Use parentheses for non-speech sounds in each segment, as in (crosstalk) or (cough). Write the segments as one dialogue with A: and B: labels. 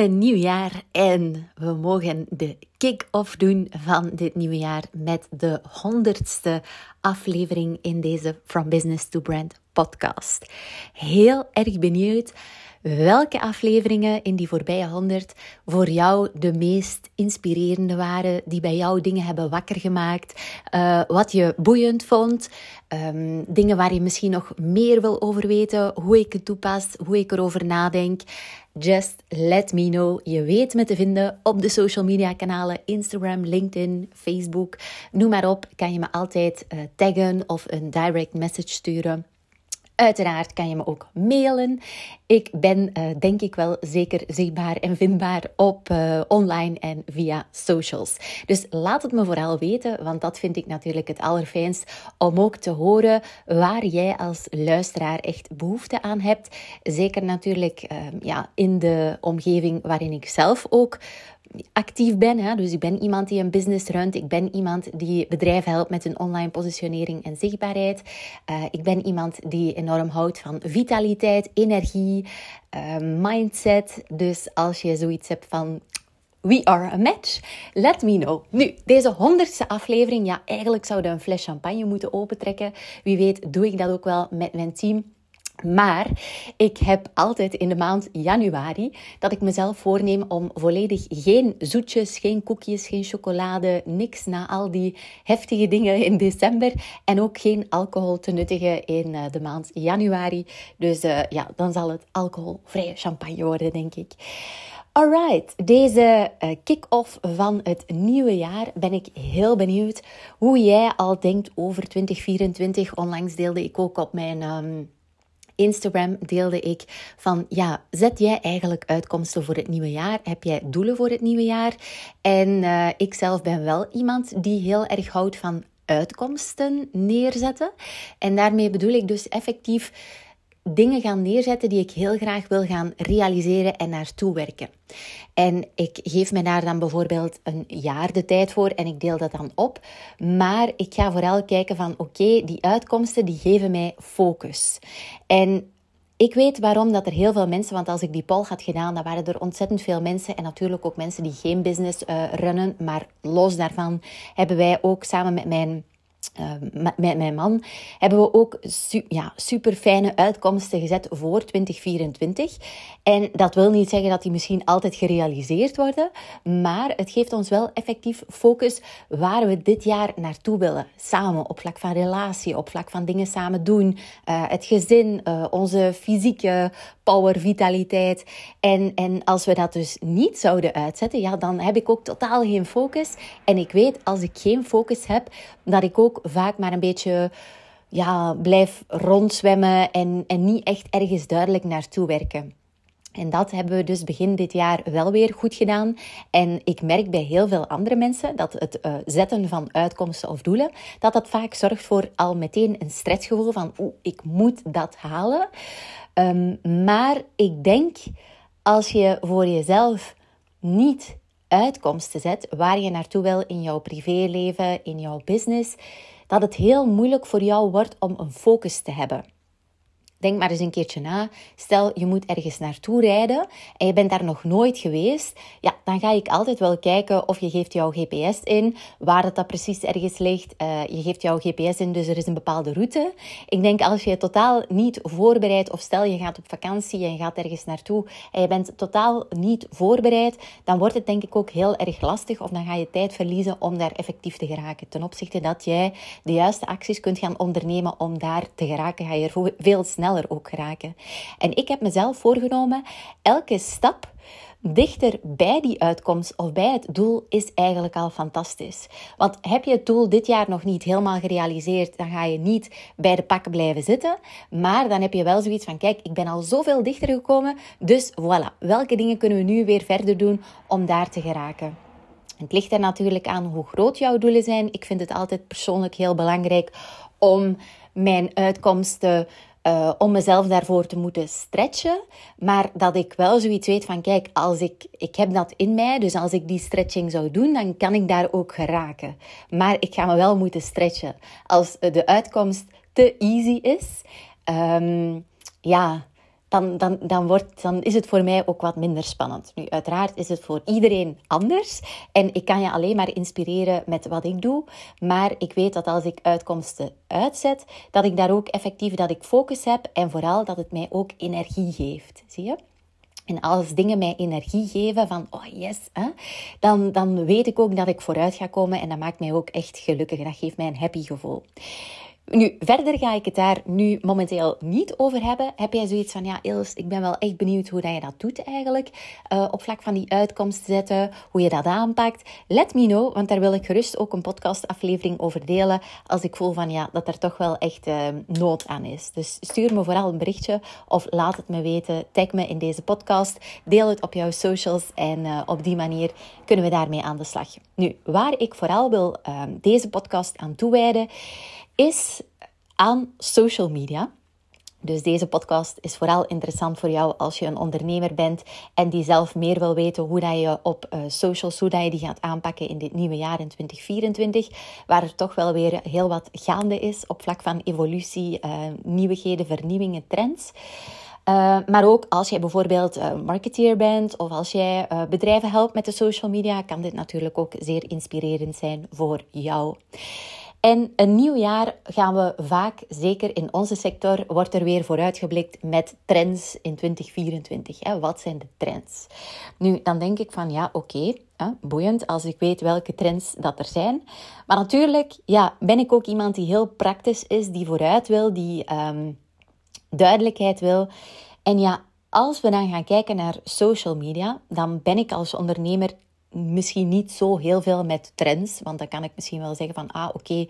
A: Een nieuw jaar en we mogen de kick-off doen van dit nieuwe jaar met de honderdste aflevering in deze From Business to Brand podcast. Heel erg benieuwd welke afleveringen in die voorbije honderd voor jou de meest inspirerende waren, die bij jou dingen hebben wakker gemaakt, uh, wat je boeiend vond, um, dingen waar je misschien nog meer wil over weten, hoe ik het toepas, hoe ik erover nadenk. Just let me know. Je weet me te vinden op de social media kanalen Instagram, LinkedIn, Facebook. Noem maar op, kan je me altijd uh, taggen of een direct message sturen. Uiteraard kan je me ook mailen. Ik ben uh, denk ik wel zeker zichtbaar en vindbaar op uh, online en via socials. Dus laat het me vooral weten, want dat vind ik natuurlijk het allerfijnst om ook te horen waar jij als luisteraar echt behoefte aan hebt. Zeker natuurlijk uh, ja, in de omgeving waarin ik zelf ook actief ben. Hè? Dus ik ben iemand die een business runt. Ik ben iemand die bedrijven helpt met hun online positionering en zichtbaarheid. Uh, ik ben iemand die enorm houdt van vitaliteit, energie, uh, mindset. Dus als je zoiets hebt van We are a match. Let me know. Nu, deze honderdste aflevering, ja, eigenlijk zouden we een fles champagne moeten opentrekken. Wie weet doe ik dat ook wel met mijn team. Maar ik heb altijd in de maand januari dat ik mezelf voorneem om volledig geen zoetjes, geen koekjes, geen chocolade, niks na al die heftige dingen in december en ook geen alcohol te nuttigen in eh, de maand januari. Dus uh, ja, dan zal het alcoholvrije champagne worden, denk ik. Alright, deze uh, kick-off van het nieuwe jaar ben ik heel benieuwd hoe jij al denkt over 2024. Onlangs deelde ik ook op mijn um, Instagram deelde ik van ja, zet jij eigenlijk uitkomsten voor het nieuwe jaar? Heb jij doelen voor het nieuwe jaar? En uh, ik zelf ben wel iemand die heel erg houdt van uitkomsten neerzetten. En daarmee bedoel ik dus effectief dingen gaan neerzetten die ik heel graag wil gaan realiseren en naartoe werken. En ik geef me daar dan bijvoorbeeld een jaar de tijd voor en ik deel dat dan op. Maar ik ga vooral kijken van oké, die uitkomsten die geven mij focus. En ik weet waarom dat er heel veel mensen, want als ik die poll had gedaan, dan waren er ontzettend veel mensen en natuurlijk ook mensen die geen business uh, runnen. Maar los daarvan hebben wij ook samen met mijn uh, met, mijn man hebben we ook ja, super fijne uitkomsten gezet voor 2024. En dat wil niet zeggen dat die misschien altijd gerealiseerd worden, maar het geeft ons wel effectief focus waar we dit jaar naartoe willen. Samen, op vlak van relatie, op vlak van dingen samen doen, uh, het gezin, uh, onze fysieke power, vitaliteit. En, en als we dat dus niet zouden uitzetten, ja, dan heb ik ook totaal geen focus. En ik weet, als ik geen focus heb, dat ik ook vaak maar een beetje ja, blijf rondzwemmen en, en niet echt ergens duidelijk naartoe werken. En dat hebben we dus begin dit jaar wel weer goed gedaan. En ik merk bij heel veel andere mensen dat het uh, zetten van uitkomsten of doelen, dat dat vaak zorgt voor al meteen een stressgevoel van oeh, ik moet dat halen. Um, maar ik denk als je voor jezelf niet uitkomsten zet waar je naartoe wil in jouw privéleven, in jouw business, dat het heel moeilijk voor jou wordt om een focus te hebben. Denk maar eens een keertje na. Stel, je moet ergens naartoe rijden en je bent daar nog nooit geweest. Ja, dan ga ik altijd wel kijken of je geeft jouw GPS in, waar het dat precies ergens ligt. Uh, je geeft jouw GPS in, dus er is een bepaalde route. Ik denk als je totaal niet voorbereid, of stel je gaat op vakantie en je gaat ergens naartoe en je bent totaal niet voorbereid, dan wordt het denk ik ook heel erg lastig of dan ga je tijd verliezen om daar effectief te geraken. Ten opzichte dat jij de juiste acties kunt gaan ondernemen om daar te geraken, ga je er veel sneller ook geraken. En ik heb mezelf voorgenomen, elke stap dichter bij die uitkomst of bij het doel is eigenlijk al fantastisch. Want heb je het doel dit jaar nog niet helemaal gerealiseerd, dan ga je niet bij de pakken blijven zitten. Maar dan heb je wel zoiets van: kijk, ik ben al zoveel dichter gekomen. Dus voilà, welke dingen kunnen we nu weer verder doen om daar te geraken? Het ligt er natuurlijk aan hoe groot jouw doelen zijn. Ik vind het altijd persoonlijk heel belangrijk om mijn uitkomsten uh, om mezelf daarvoor te moeten stretchen. Maar dat ik wel zoiets weet van, kijk, als ik, ik heb dat in mij, dus als ik die stretching zou doen, dan kan ik daar ook geraken. Maar ik ga me wel moeten stretchen. Als de uitkomst te easy is, um, ja, dan, dan, dan, wordt, dan is het voor mij ook wat minder spannend. Nu, uiteraard is het voor iedereen anders. En ik kan je alleen maar inspireren met wat ik doe. Maar ik weet dat als ik uitkomsten uitzet, dat ik daar ook effectief dat ik focus heb. En vooral dat het mij ook energie geeft. Zie je? En als dingen mij energie geven van, oh yes, hè, dan, dan weet ik ook dat ik vooruit ga komen en dat maakt mij ook echt gelukkig. Dat geeft mij een happy gevoel. Nu, verder ga ik het daar nu momenteel niet over hebben. Heb jij zoiets van, ja Ils, ik ben wel echt benieuwd hoe dat je dat doet eigenlijk. Uh, op vlak van die uitkomst zetten, hoe je dat aanpakt. Let me know, want daar wil ik gerust ook een podcastaflevering over delen. Als ik voel van, ja, dat er toch wel echt uh, nood aan is. Dus stuur me vooral een berichtje of laat het me weten. Tag me in deze podcast. Deel het op jouw socials en uh, op die manier kunnen we daarmee aan de slag. Nu, waar ik vooral wil deze podcast aan toewijden is aan social media. Dus deze podcast is vooral interessant voor jou als je een ondernemer bent en die zelf meer wil weten hoe dat je op uh, socials, hoe dat je die gaat aanpakken in dit nieuwe jaar in 2024, waar er toch wel weer heel wat gaande is op vlak van evolutie, uh, nieuwigheden, vernieuwingen, trends. Uh, maar ook als jij bijvoorbeeld marketeer bent of als jij bedrijven helpt met de social media, kan dit natuurlijk ook zeer inspirerend zijn voor jou. En een nieuw jaar gaan we vaak, zeker in onze sector, wordt er weer vooruitgeblikt met trends in 2024. Wat zijn de trends? Nu, dan denk ik van ja, oké, boeiend als ik weet welke trends dat er zijn. Maar natuurlijk ja, ben ik ook iemand die heel praktisch is, die vooruit wil, die um, duidelijkheid wil. En ja, als we dan gaan kijken naar social media, dan ben ik als ondernemer misschien niet zo heel veel met trends. Want dan kan ik misschien wel zeggen van, ah oké,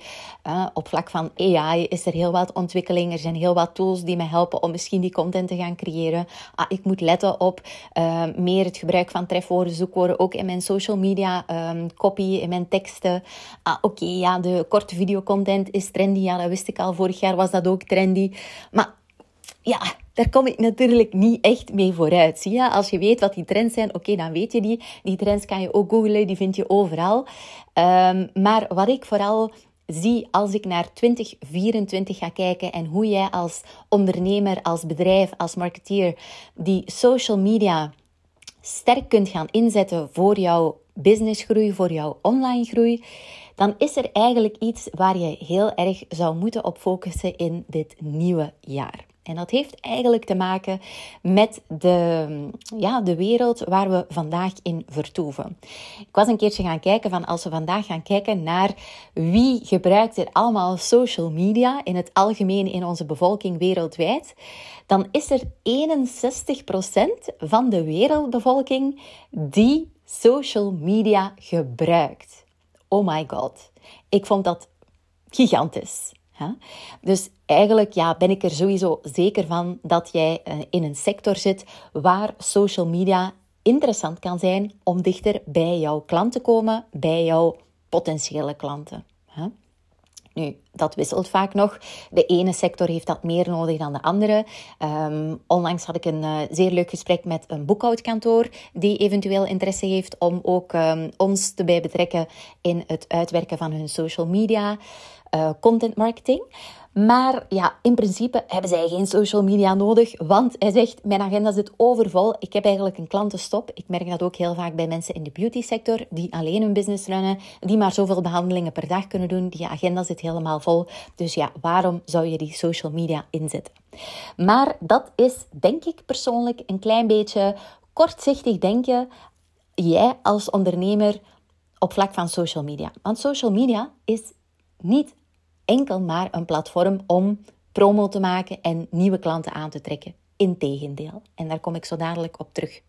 A: uh, op vlak van AI is er heel wat ontwikkeling. Er zijn heel wat tools die me helpen om misschien die content te gaan creëren. Ah, ik moet letten op uh, meer het gebruik van trefwoorden, zoekwoorden, ook in mijn social media um, copy, in mijn teksten. Ah, oké, ja, de korte videocontent is trendy. Ja, dat wist ik al. Vorig jaar was dat ook trendy. Maar ja, daar kom ik natuurlijk niet echt mee vooruit. Zie je? Als je weet wat die trends zijn, oké, dan weet je die. Die trends kan je ook googlen, die vind je overal. Um, maar wat ik vooral zie als ik naar 2024 ga kijken en hoe jij als ondernemer, als bedrijf, als marketeer die social media sterk kunt gaan inzetten voor jouw businessgroei, voor jouw online groei, dan is er eigenlijk iets waar je heel erg zou moeten op focussen in dit nieuwe jaar. En dat heeft eigenlijk te maken met de, ja, de wereld waar we vandaag in vertoeven. Ik was een keertje gaan kijken van als we vandaag gaan kijken naar wie gebruikt er allemaal social media in het algemeen in onze bevolking wereldwijd, dan is er 61% van de wereldbevolking die social media gebruikt. Oh my god. Ik vond dat gigantisch. Dus eigenlijk ja, ben ik er sowieso zeker van dat jij eh, in een sector zit waar social media interessant kan zijn om dichter bij jouw klant te komen, bij jouw potentiële klanten. Nu, dat wisselt vaak nog. De ene sector heeft dat meer nodig dan de andere. Um, onlangs had ik een uh, zeer leuk gesprek met een boekhoudkantoor die eventueel interesse heeft om ook um, ons te bij betrekken in het uitwerken van hun social media uh, content marketing. Maar ja, in principe hebben zij geen social media nodig, want hij zegt, mijn agenda zit overvol. Ik heb eigenlijk een klantenstop. Ik merk dat ook heel vaak bij mensen in de beauty sector, die alleen hun business runnen, die maar zoveel behandelingen per dag kunnen doen. Die agenda zit helemaal vol. Dus ja, waarom zou je die social media inzetten? Maar dat is, denk ik persoonlijk, een klein beetje kortzichtig denken. Jij als ondernemer op vlak van social media. Want social media is niet enkel maar een platform om promo te maken en nieuwe klanten aan te trekken. Integendeel. En daar kom ik zo dadelijk op terug.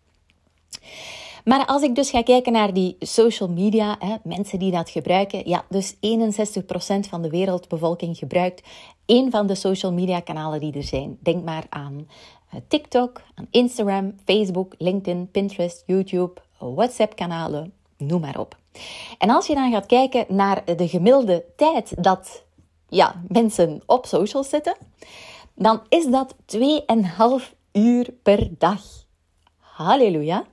A: Maar als ik dus ga kijken naar die social media, hè, mensen die dat gebruiken, ja, dus 61% van de wereldbevolking gebruikt één van de social media kanalen die er zijn. Denk maar aan eh, TikTok, aan Instagram, Facebook, LinkedIn, Pinterest, YouTube, WhatsApp-kanalen, noem maar op. En als je dan gaat kijken naar de gemiddelde tijd dat ja, mensen op social zitten, dan is dat 2,5 uur per dag. Halleluja.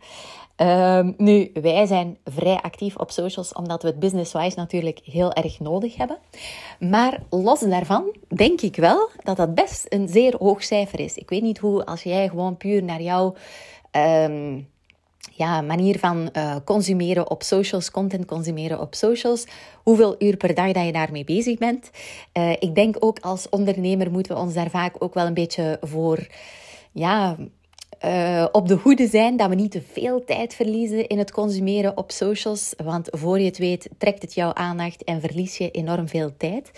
A: Um, nu, wij zijn vrij actief op socials omdat we het business-wise natuurlijk heel erg nodig hebben. Maar los daarvan denk ik wel dat dat best een zeer hoog cijfer is. Ik weet niet hoe, als jij gewoon puur naar jouw um, ja, manier van uh, consumeren op socials, content consumeren op socials, hoeveel uur per dag dat je daarmee bezig bent. Uh, ik denk ook als ondernemer moeten we ons daar vaak ook wel een beetje voor ja, uh, op de hoede zijn dat we niet te veel tijd verliezen in het consumeren op socials. Want voor je het weet, trekt het jouw aandacht en verlies je enorm veel tijd.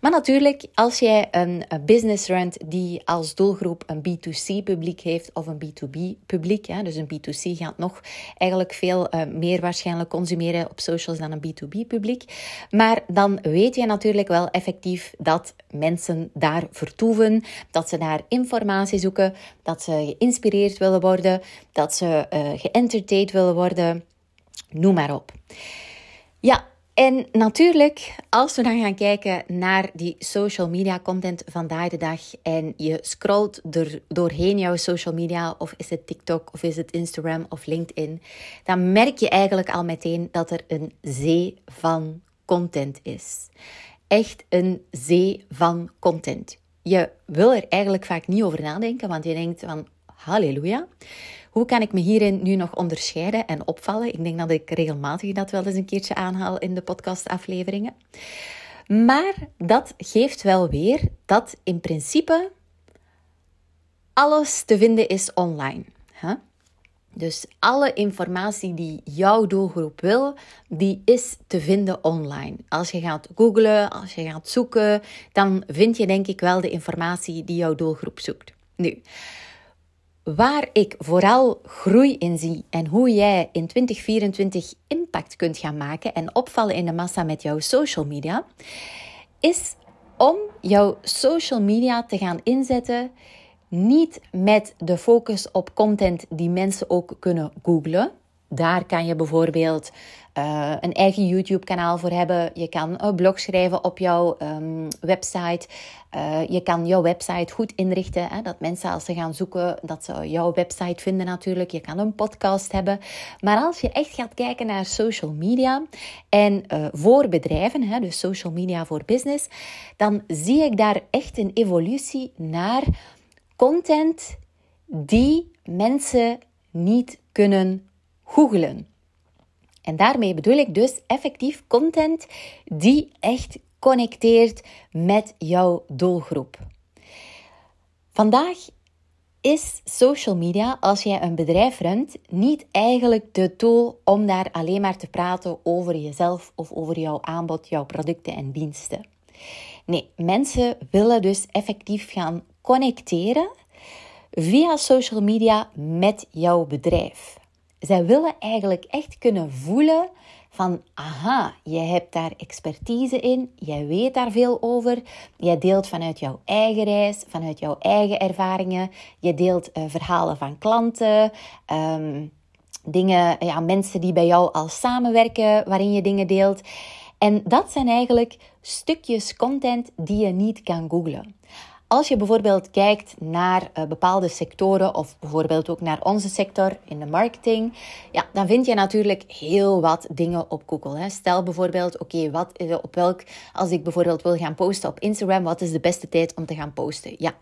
A: Maar natuurlijk, als jij een, business runt die als doelgroep een B2C publiek heeft of een B2B publiek, ja, dus een B2C gaat nog eigenlijk veel uh, meer waarschijnlijk consumeren op socials dan een B2B publiek. Maar dan weet je natuurlijk wel effectief dat mensen daar vertoeven, dat ze daar informatie zoeken, dat ze willen worden, dat ze uh, geëntertained willen worden, noem maar op. Ja, en natuurlijk, als we dan gaan kijken naar die social media content vandaag de dag en je scrolt er doorheen jouw social media, of is het TikTok, of is het Instagram of LinkedIn, dan merk je eigenlijk al meteen dat er een zee van content is. Echt een zee van content. Je wil er eigenlijk vaak niet over nadenken, want je denkt van Halleluja. Hoe kan ik me hierin nu nog onderscheiden en opvallen? Ik denk dat ik regelmatig dat wel eens een keertje aanhaal in de podcastafleveringen. Maar dat geeft wel weer dat in principe alles te vinden is online. Dus alle informatie die jouw doelgroep wil, die is te vinden online. Als je gaat googlen, als je gaat zoeken, dan vind je denk ik wel de informatie die jouw doelgroep zoekt. Nu, Waar ik vooral groei in zie en hoe jij in 2024 impact kunt gaan maken en opvallen in de massa met jouw social media, is om jouw social media te gaan inzetten niet met de focus op content die mensen ook kunnen googlen. Daar kan je bijvoorbeeld uh, een eigen YouTube-kanaal voor hebben. Je kan een blog schrijven op jouw um, website. Uh, je kan jouw website goed inrichten. Hè, dat mensen als ze gaan zoeken, dat ze jouw website vinden natuurlijk. Je kan een podcast hebben. Maar als je echt gaat kijken naar social media en uh, voor bedrijven, hè, dus social media voor business, dan zie ik daar echt een evolutie naar content die mensen niet kunnen googlen. En daarmee bedoel ik dus effectief content die echt connecteert met jouw doelgroep. Vandaag is social media, als jij een bedrijf runt, niet eigenlijk de tool om daar alleen maar te praten over jezelf of over jouw aanbod, jouw producten en diensten. Nee, mensen willen dus effectief gaan connecteren via social media met jouw bedrijf. Zij willen eigenlijk echt kunnen voelen van, aha, jij hebt daar expertise in, jij weet daar veel over, jij deelt vanuit jouw eigen reis, vanuit jouw eigen ervaringen, je deelt uh, verhalen van klanten, um, dingen, ja, mensen die bij jou al samenwerken, waarin je dingen deelt. En dat zijn eigenlijk stukjes content die je niet kan googlen. Als je bijvoorbeeld kijkt naar uh, bepaalde sectoren of bijvoorbeeld ook naar onze sector in de marketing, ja, dan vind je natuurlijk heel wat dingen op Google. Hè. Stel bijvoorbeeld, oké, wat wat op welk, als ik bijvoorbeeld wil gaan posten op Instagram, wat is de beste tijd om te gaan posten? Ja,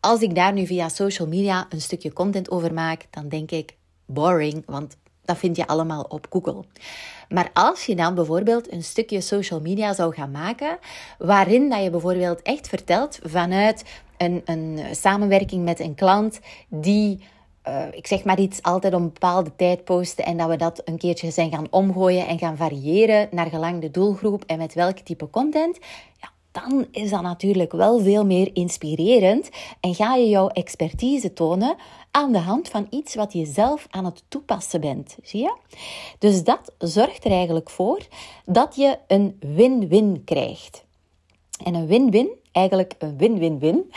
A: als ik daar nu via social media een stukje content over maak, dan denk ik boring, want dat vind je allemaal op Google. Maar als je dan bijvoorbeeld een stukje social media zou gaan maken, waarin dat je bijvoorbeeld echt vertelt vanuit een, een samenwerking met een klant die. Uh, ik zeg maar iets altijd om een bepaalde tijd posten en dat we dat een keertje zijn gaan omgooien en gaan variëren naar gelang de doelgroep en met welk type content. Ja, dan is dat natuurlijk wel veel meer inspirerend en ga je jouw expertise tonen aan de hand van iets wat je zelf aan het toepassen bent. Zie je? Dus dat zorgt er eigenlijk voor dat je een win-win krijgt. En een win-win, eigenlijk een win-win-win,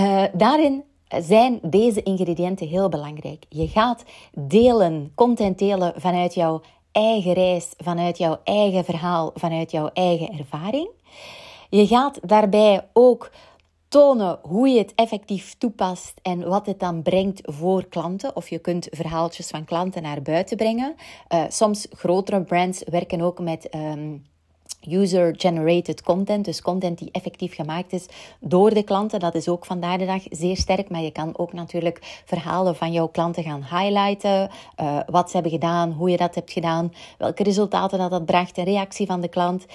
A: uh, (laughs) daarin zijn deze ingrediënten heel belangrijk. Je gaat delen, content delen vanuit jouw eigen reis, vanuit jouw eigen verhaal, vanuit jouw eigen ervaring. Je gaat daarbij ook tonen hoe je het effectief toepast en wat het dan brengt voor klanten. Of je kunt verhaaltjes van klanten naar buiten brengen. Uh, soms grotere brands werken ook met um, user-generated content, dus content die effectief gemaakt is door de klanten. Dat is ook vandaag de dag zeer sterk, maar je kan ook natuurlijk verhalen van jouw klanten gaan highlighten, uh, wat ze hebben gedaan, hoe je dat hebt gedaan, welke resultaten dat dat bracht, de reactie van de klant.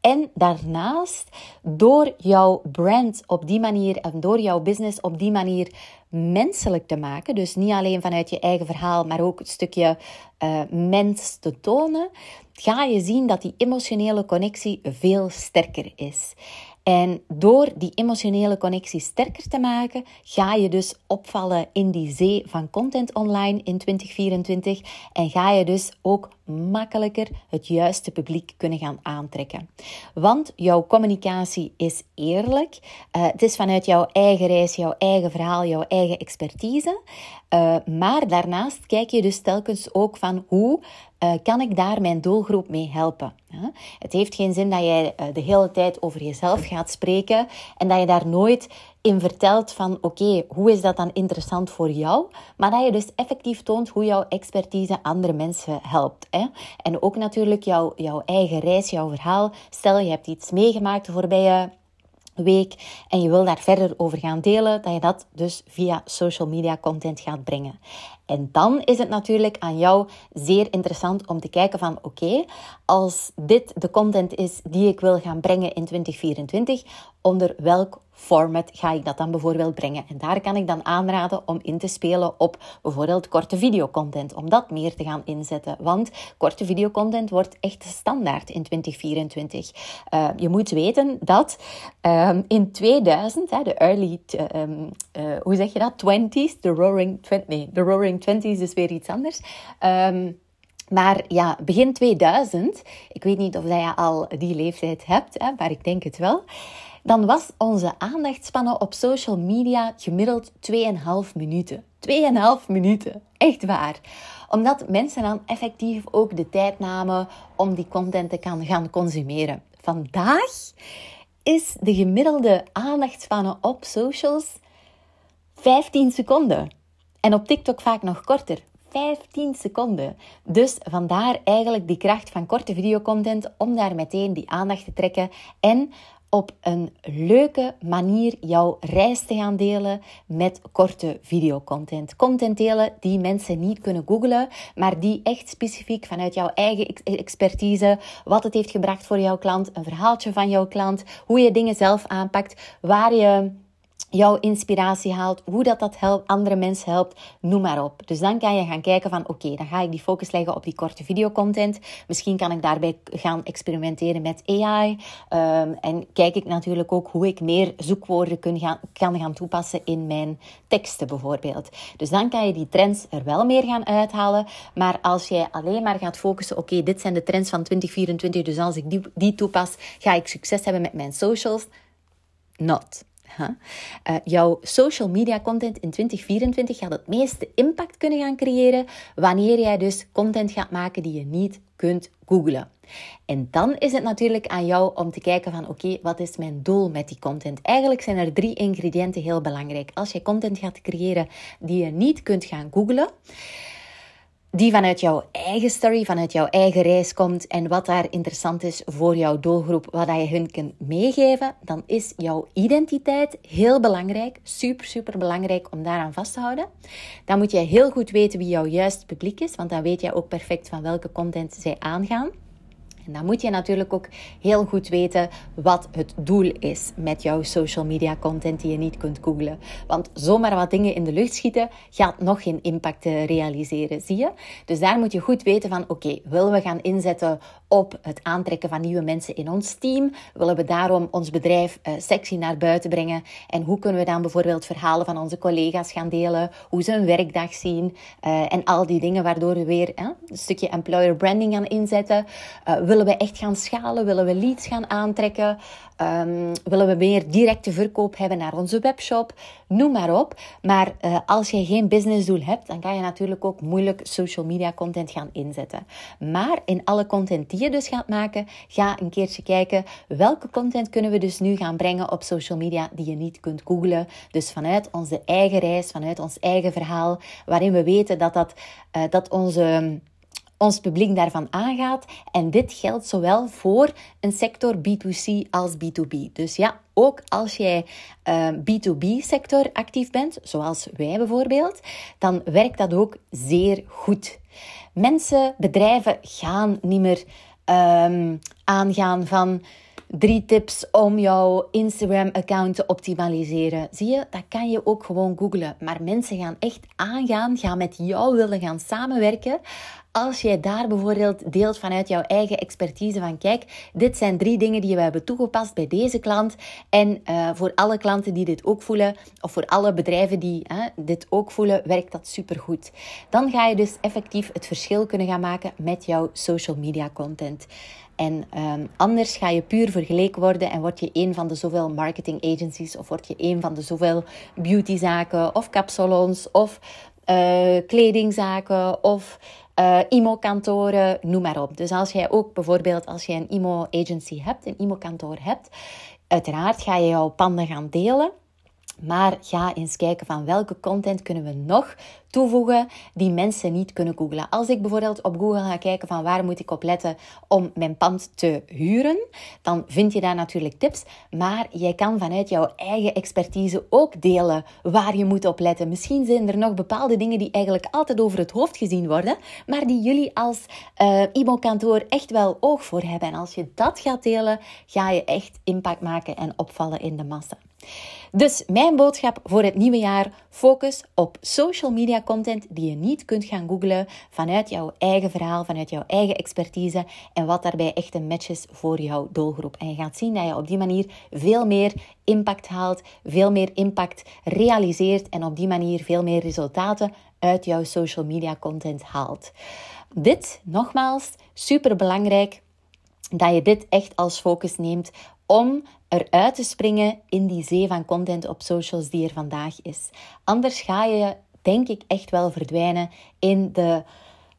A: En daarnaast, door jouw brand op die manier en door jouw business op die manier menselijk te maken. Dus niet alleen vanuit je eigen verhaal, maar ook het stukje uh, mens te tonen. Ga je zien dat die emotionele connectie veel sterker is. En door die emotionele connectie sterker te maken, ga je dus opvallen in die zee van content online in 2024 en ga je dus ook makkelijker het juiste publiek kunnen gaan aantrekken. Want jouw communicatie is eerlijk. Uh, het is vanuit jouw eigen reis, jouw eigen verhaal, jouw eigen expertise. Uh, maar daarnaast kijk je dus telkens ook van hoe uh, kan ik daar mijn doelgroep mee helpen. Het heeft geen zin dat jij de hele tijd over jezelf gaat spreken en dat je daar nooit in vertelt van oké, hoe is dat dan interessant voor jou? Maar dat je dus effectief toont hoe jouw expertise andere mensen helpt. Hè? En ook natuurlijk jouw, jouw eigen reis, jouw verhaal. Stel je hebt iets meegemaakt de voorbije week en je wil daar verder over gaan delen, dat je dat dus via social media content gaat brengen. En dan is het natuurlijk aan jou zeer interessant om te kijken van oké, als dit de content is die ik wil gaan brengen in 2024, onder welk format ga ik dat dan bijvoorbeeld brengen? En daar kan ik dan aanraden om in te spelen op bijvoorbeeld korte videocontent, om dat meer te gaan inzetten. Want korte videocontent wordt echt standaard in 2024. Uh, eh, je moet weten dat um, in 2000, hè, de early, um, uh, hoe zeg je dat, 20s, de roaring, 20, nee, de roaring 20s is weer iets anders. Um, maar ja, begin 2000, ik weet niet of jij al die leeftijd hebt, hè, maar ik denk het wel dan was onze aandachtspannen op social media gemiddeld 2,5 minuten. 2,5 minuten, echt waar. Omdat mensen dan effectief ook de tijd namen om die content te gaan consumeren. Vandaag is de gemiddelde aandachtspannen op socials 15 seconden. En op TikTok vaak nog korter. 15 seconden. Dus vandaar eigenlijk die kracht van korte videocontent om daar meteen die aandacht te trekken en op een leuke manier jouw reis te gaan delen met korte videocontent. Content delen die mensen niet kunnen googlen, maar die echt specifiek vanuit jouw eigen expertise, wat het heeft gebracht voor jouw klant, een verhaaltje van jouw klant, hoe je dingen zelf aanpakt, waar je jouw inspiratie haalt, hoe dat, dat helpt, andere mensen helpt, noem maar op. Dus dan kan je gaan kijken van oké, dan ga ik die focus leggen op die korte videocontent. Misschien kan ik daarbij gaan experimenteren met AI. Ehm, en kijk ik natuurlijk ook hoe ik meer zoekwoorden kan gaan, kan gaan toepassen in mijn teksten bijvoorbeeld. Dus dan kan je die trends er wel meer gaan uithalen. Maar als jij alleen maar gaat focussen, oké, dit zijn de trends van 2024, dus als ik die, die toepas, ga ik succes hebben met mijn socials. Not. Uh, jouw social media content in 2024 gaat het meeste impact kunnen gaan creëren wanneer jij dus content gaat maken die je niet kunt googlen. En dan is het natuurlijk aan jou om te kijken van oké, wat is mijn doel met die content? Eigenlijk zijn er drie ingrediënten heel belangrijk. Als je content gaat creëren die je niet kunt gaan googlen, die vanuit jouw eigen story, vanuit jouw eigen reis komt en wat daar interessant is voor jouw doelgroep, wat je hun kunt meegeven, dan is jouw identiteit heel belangrijk. Super, super belangrijk om daaraan vast te houden. Dan moet je heel goed weten wie jouw juiste publiek is, want dan weet jij ook perfect van welke content zij aangaan. En dan moet je natuurlijk ook heel goed weten wat het doel is met jouw social media content die je niet kunt googlen. Want zomaar wat dingen in de lucht schieten gaat nog geen impact eh, realiseren, zie je? Dus daar moet je goed weten van, oké, willen we gaan inzetten op het aantrekken van nieuwe mensen in ons team? Willen we daarom ons bedrijf uh, sexy naar buiten brengen? En hoe kunnen we dan bijvoorbeeld verhalen van onze collega's gaan delen? Hoe ze een werkdag zien? Uh, en al die dingen waardoor we weer een stukje employer branding gaan inzetten. Uh, willen we echt gaan schalen? Willen we leads gaan aantrekken? Um, willen we meer directe verkoop hebben naar onze webshop? Noem maar op. Maar uh, als je geen businessdoel hebt, dan kan je natuurlijk ook moeilijk social media content gaan inzetten. Maar in alle content die je dus gaat maken, ga een keertje kijken welke content kunnen we dus nu gaan brengen op social media die je niet kunt googlen. Dus vanuit onze eigen reis, vanuit ons eigen verhaal, waarin we weten dat, dat, uh, dat onze ons publiek daarvan aangaat. En dit geldt zowel voor een sector B2C als B2B. Dus ja, ook als jij uh, B2B-sector actief bent, zoals wij bijvoorbeeld, dan werkt dat ook zeer goed. Mensen, bedrijven gaan niet meer um, aangaan van drie tips om jouw Instagram-account te optimaliseren. Zie je, dat kan je ook gewoon googlen. Maar mensen gaan echt aangaan, gaan met jou willen gaan samenwerken als jij daar bijvoorbeeld deelt vanuit jouw eigen expertise van kijk, dit zijn drie dingen die we hebben toegepast bij deze klant. En uh, voor alle klanten die dit ook voelen, of voor alle bedrijven die dit ook voelen, werkt dat supergoed. Dan ga je dus effectief het verschil kunnen gaan maken met jouw social media content. En um, anders ga je puur vergeleken worden en word je een van de zoveel marketing agencies of word je een van de zoveel beautyzaken of kapsalons of uh, kledingzaken of uh, IMO-kantoren, noem maar op. Dus als jij ook bijvoorbeeld, als je een IMO-agency hebt, een IMO-kantoor hebt, uiteraard ga je jouw panden gaan delen. Maar ga eens kijken van welke content kunnen we nog toevoegen die mensen niet kunnen googlen. Als ik bijvoorbeeld op Google ga kijken van waar moet ik op letten om mijn pand te huren, dan vind je daar natuurlijk tips. Maar jij kan vanuit jouw eigen expertise ook delen waar je moet op letten. Misschien zijn er nog bepaalde dingen die eigenlijk altijd over het hoofd gezien worden, maar die jullie als uh, IMO-kantoor echt wel oog voor hebben. En als je dat gaat delen, ga je echt impact maken en opvallen in de massa. Dus mijn boodschap voor het nieuwe jaar: focus op social media content die je niet kunt gaan googlen vanuit jouw eigen verhaal, vanuit jouw eigen expertise en wat daarbij echt een match is voor jouw doelgroep. En je gaat zien dat je op die manier veel meer impact haalt, veel meer impact realiseert en op die manier veel meer resultaten uit jouw social media content haalt. Dit, nogmaals, super belangrijk dat je dit echt als focus neemt om eruit te springen in die zee van content op socials die er vandaag is. Anders ga je, denk ik, echt wel verdwijnen in de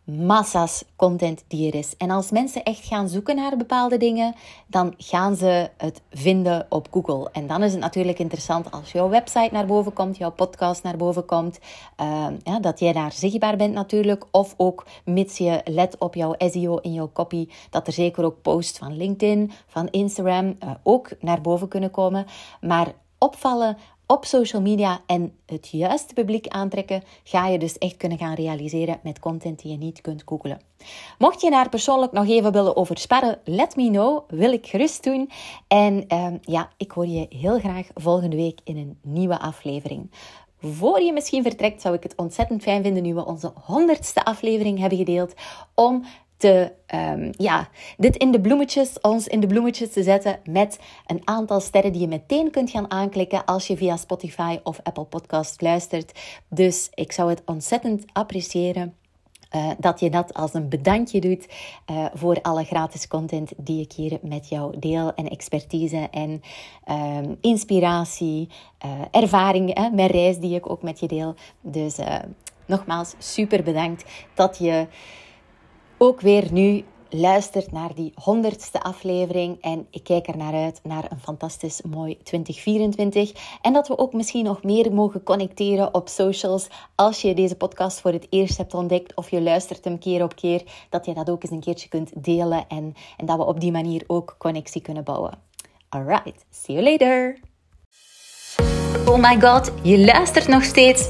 A: massa's content die er is. En als mensen echt gaan zoeken naar bepaalde dingen, dan gaan ze het vinden op Google. En dan is het natuurlijk interessant als jouw website naar boven komt, jouw podcast naar boven komt, uh, ja, dat jij daar zichtbaar bent natuurlijk. Of ook, mits je let op jouw SEO in jouw copy, dat er zeker ook posts van LinkedIn, van Instagram uh, ook naar boven kunnen komen. Maar opvallen op social media en het juiste publiek aantrekken, ga je dus echt kunnen gaan realiseren met content die je niet kunt googlen. Mocht je daar persoonlijk nog even willen over sparren, let me know. Wil ik gerust doen. En uh, ja, ik hoor je heel graag volgende week in een nieuwe aflevering. Voor je misschien vertrekt, zou ik het ontzettend fijn vinden nu we onze honderdste aflevering hebben gedeeld. Om te, um, ja, dit in de bloemetjes, ons in de bloemetjes te zetten met een aantal sterren die je meteen kunt gaan aanklikken als je via Spotify of Apple Podcast luistert. Dus ik zou het ontzettend appreciëren. Uh, dat je dat als een bedankje doet uh, voor alle gratis content die ik hier met jou deel. En expertise en uh, inspiratie, uh, ervaring, hè, mijn reis die ik ook met je deel. Dus nogmaals, super bedankt dat je ook weer nu luistert naar die honderdste aflevering. En ik kijk er naar uit naar een fantastisch mooi 2024. En dat we ook misschien nog meer mogen connecteren op socials. Als je deze podcast voor het eerst hebt ontdekt of je luistert hem keer op keer, dat je dat ook eens een keertje kunt delen. En, en dat we op die manier ook connectie kunnen bouwen. Alright, see you later. Oh my god, je luistert nog steeds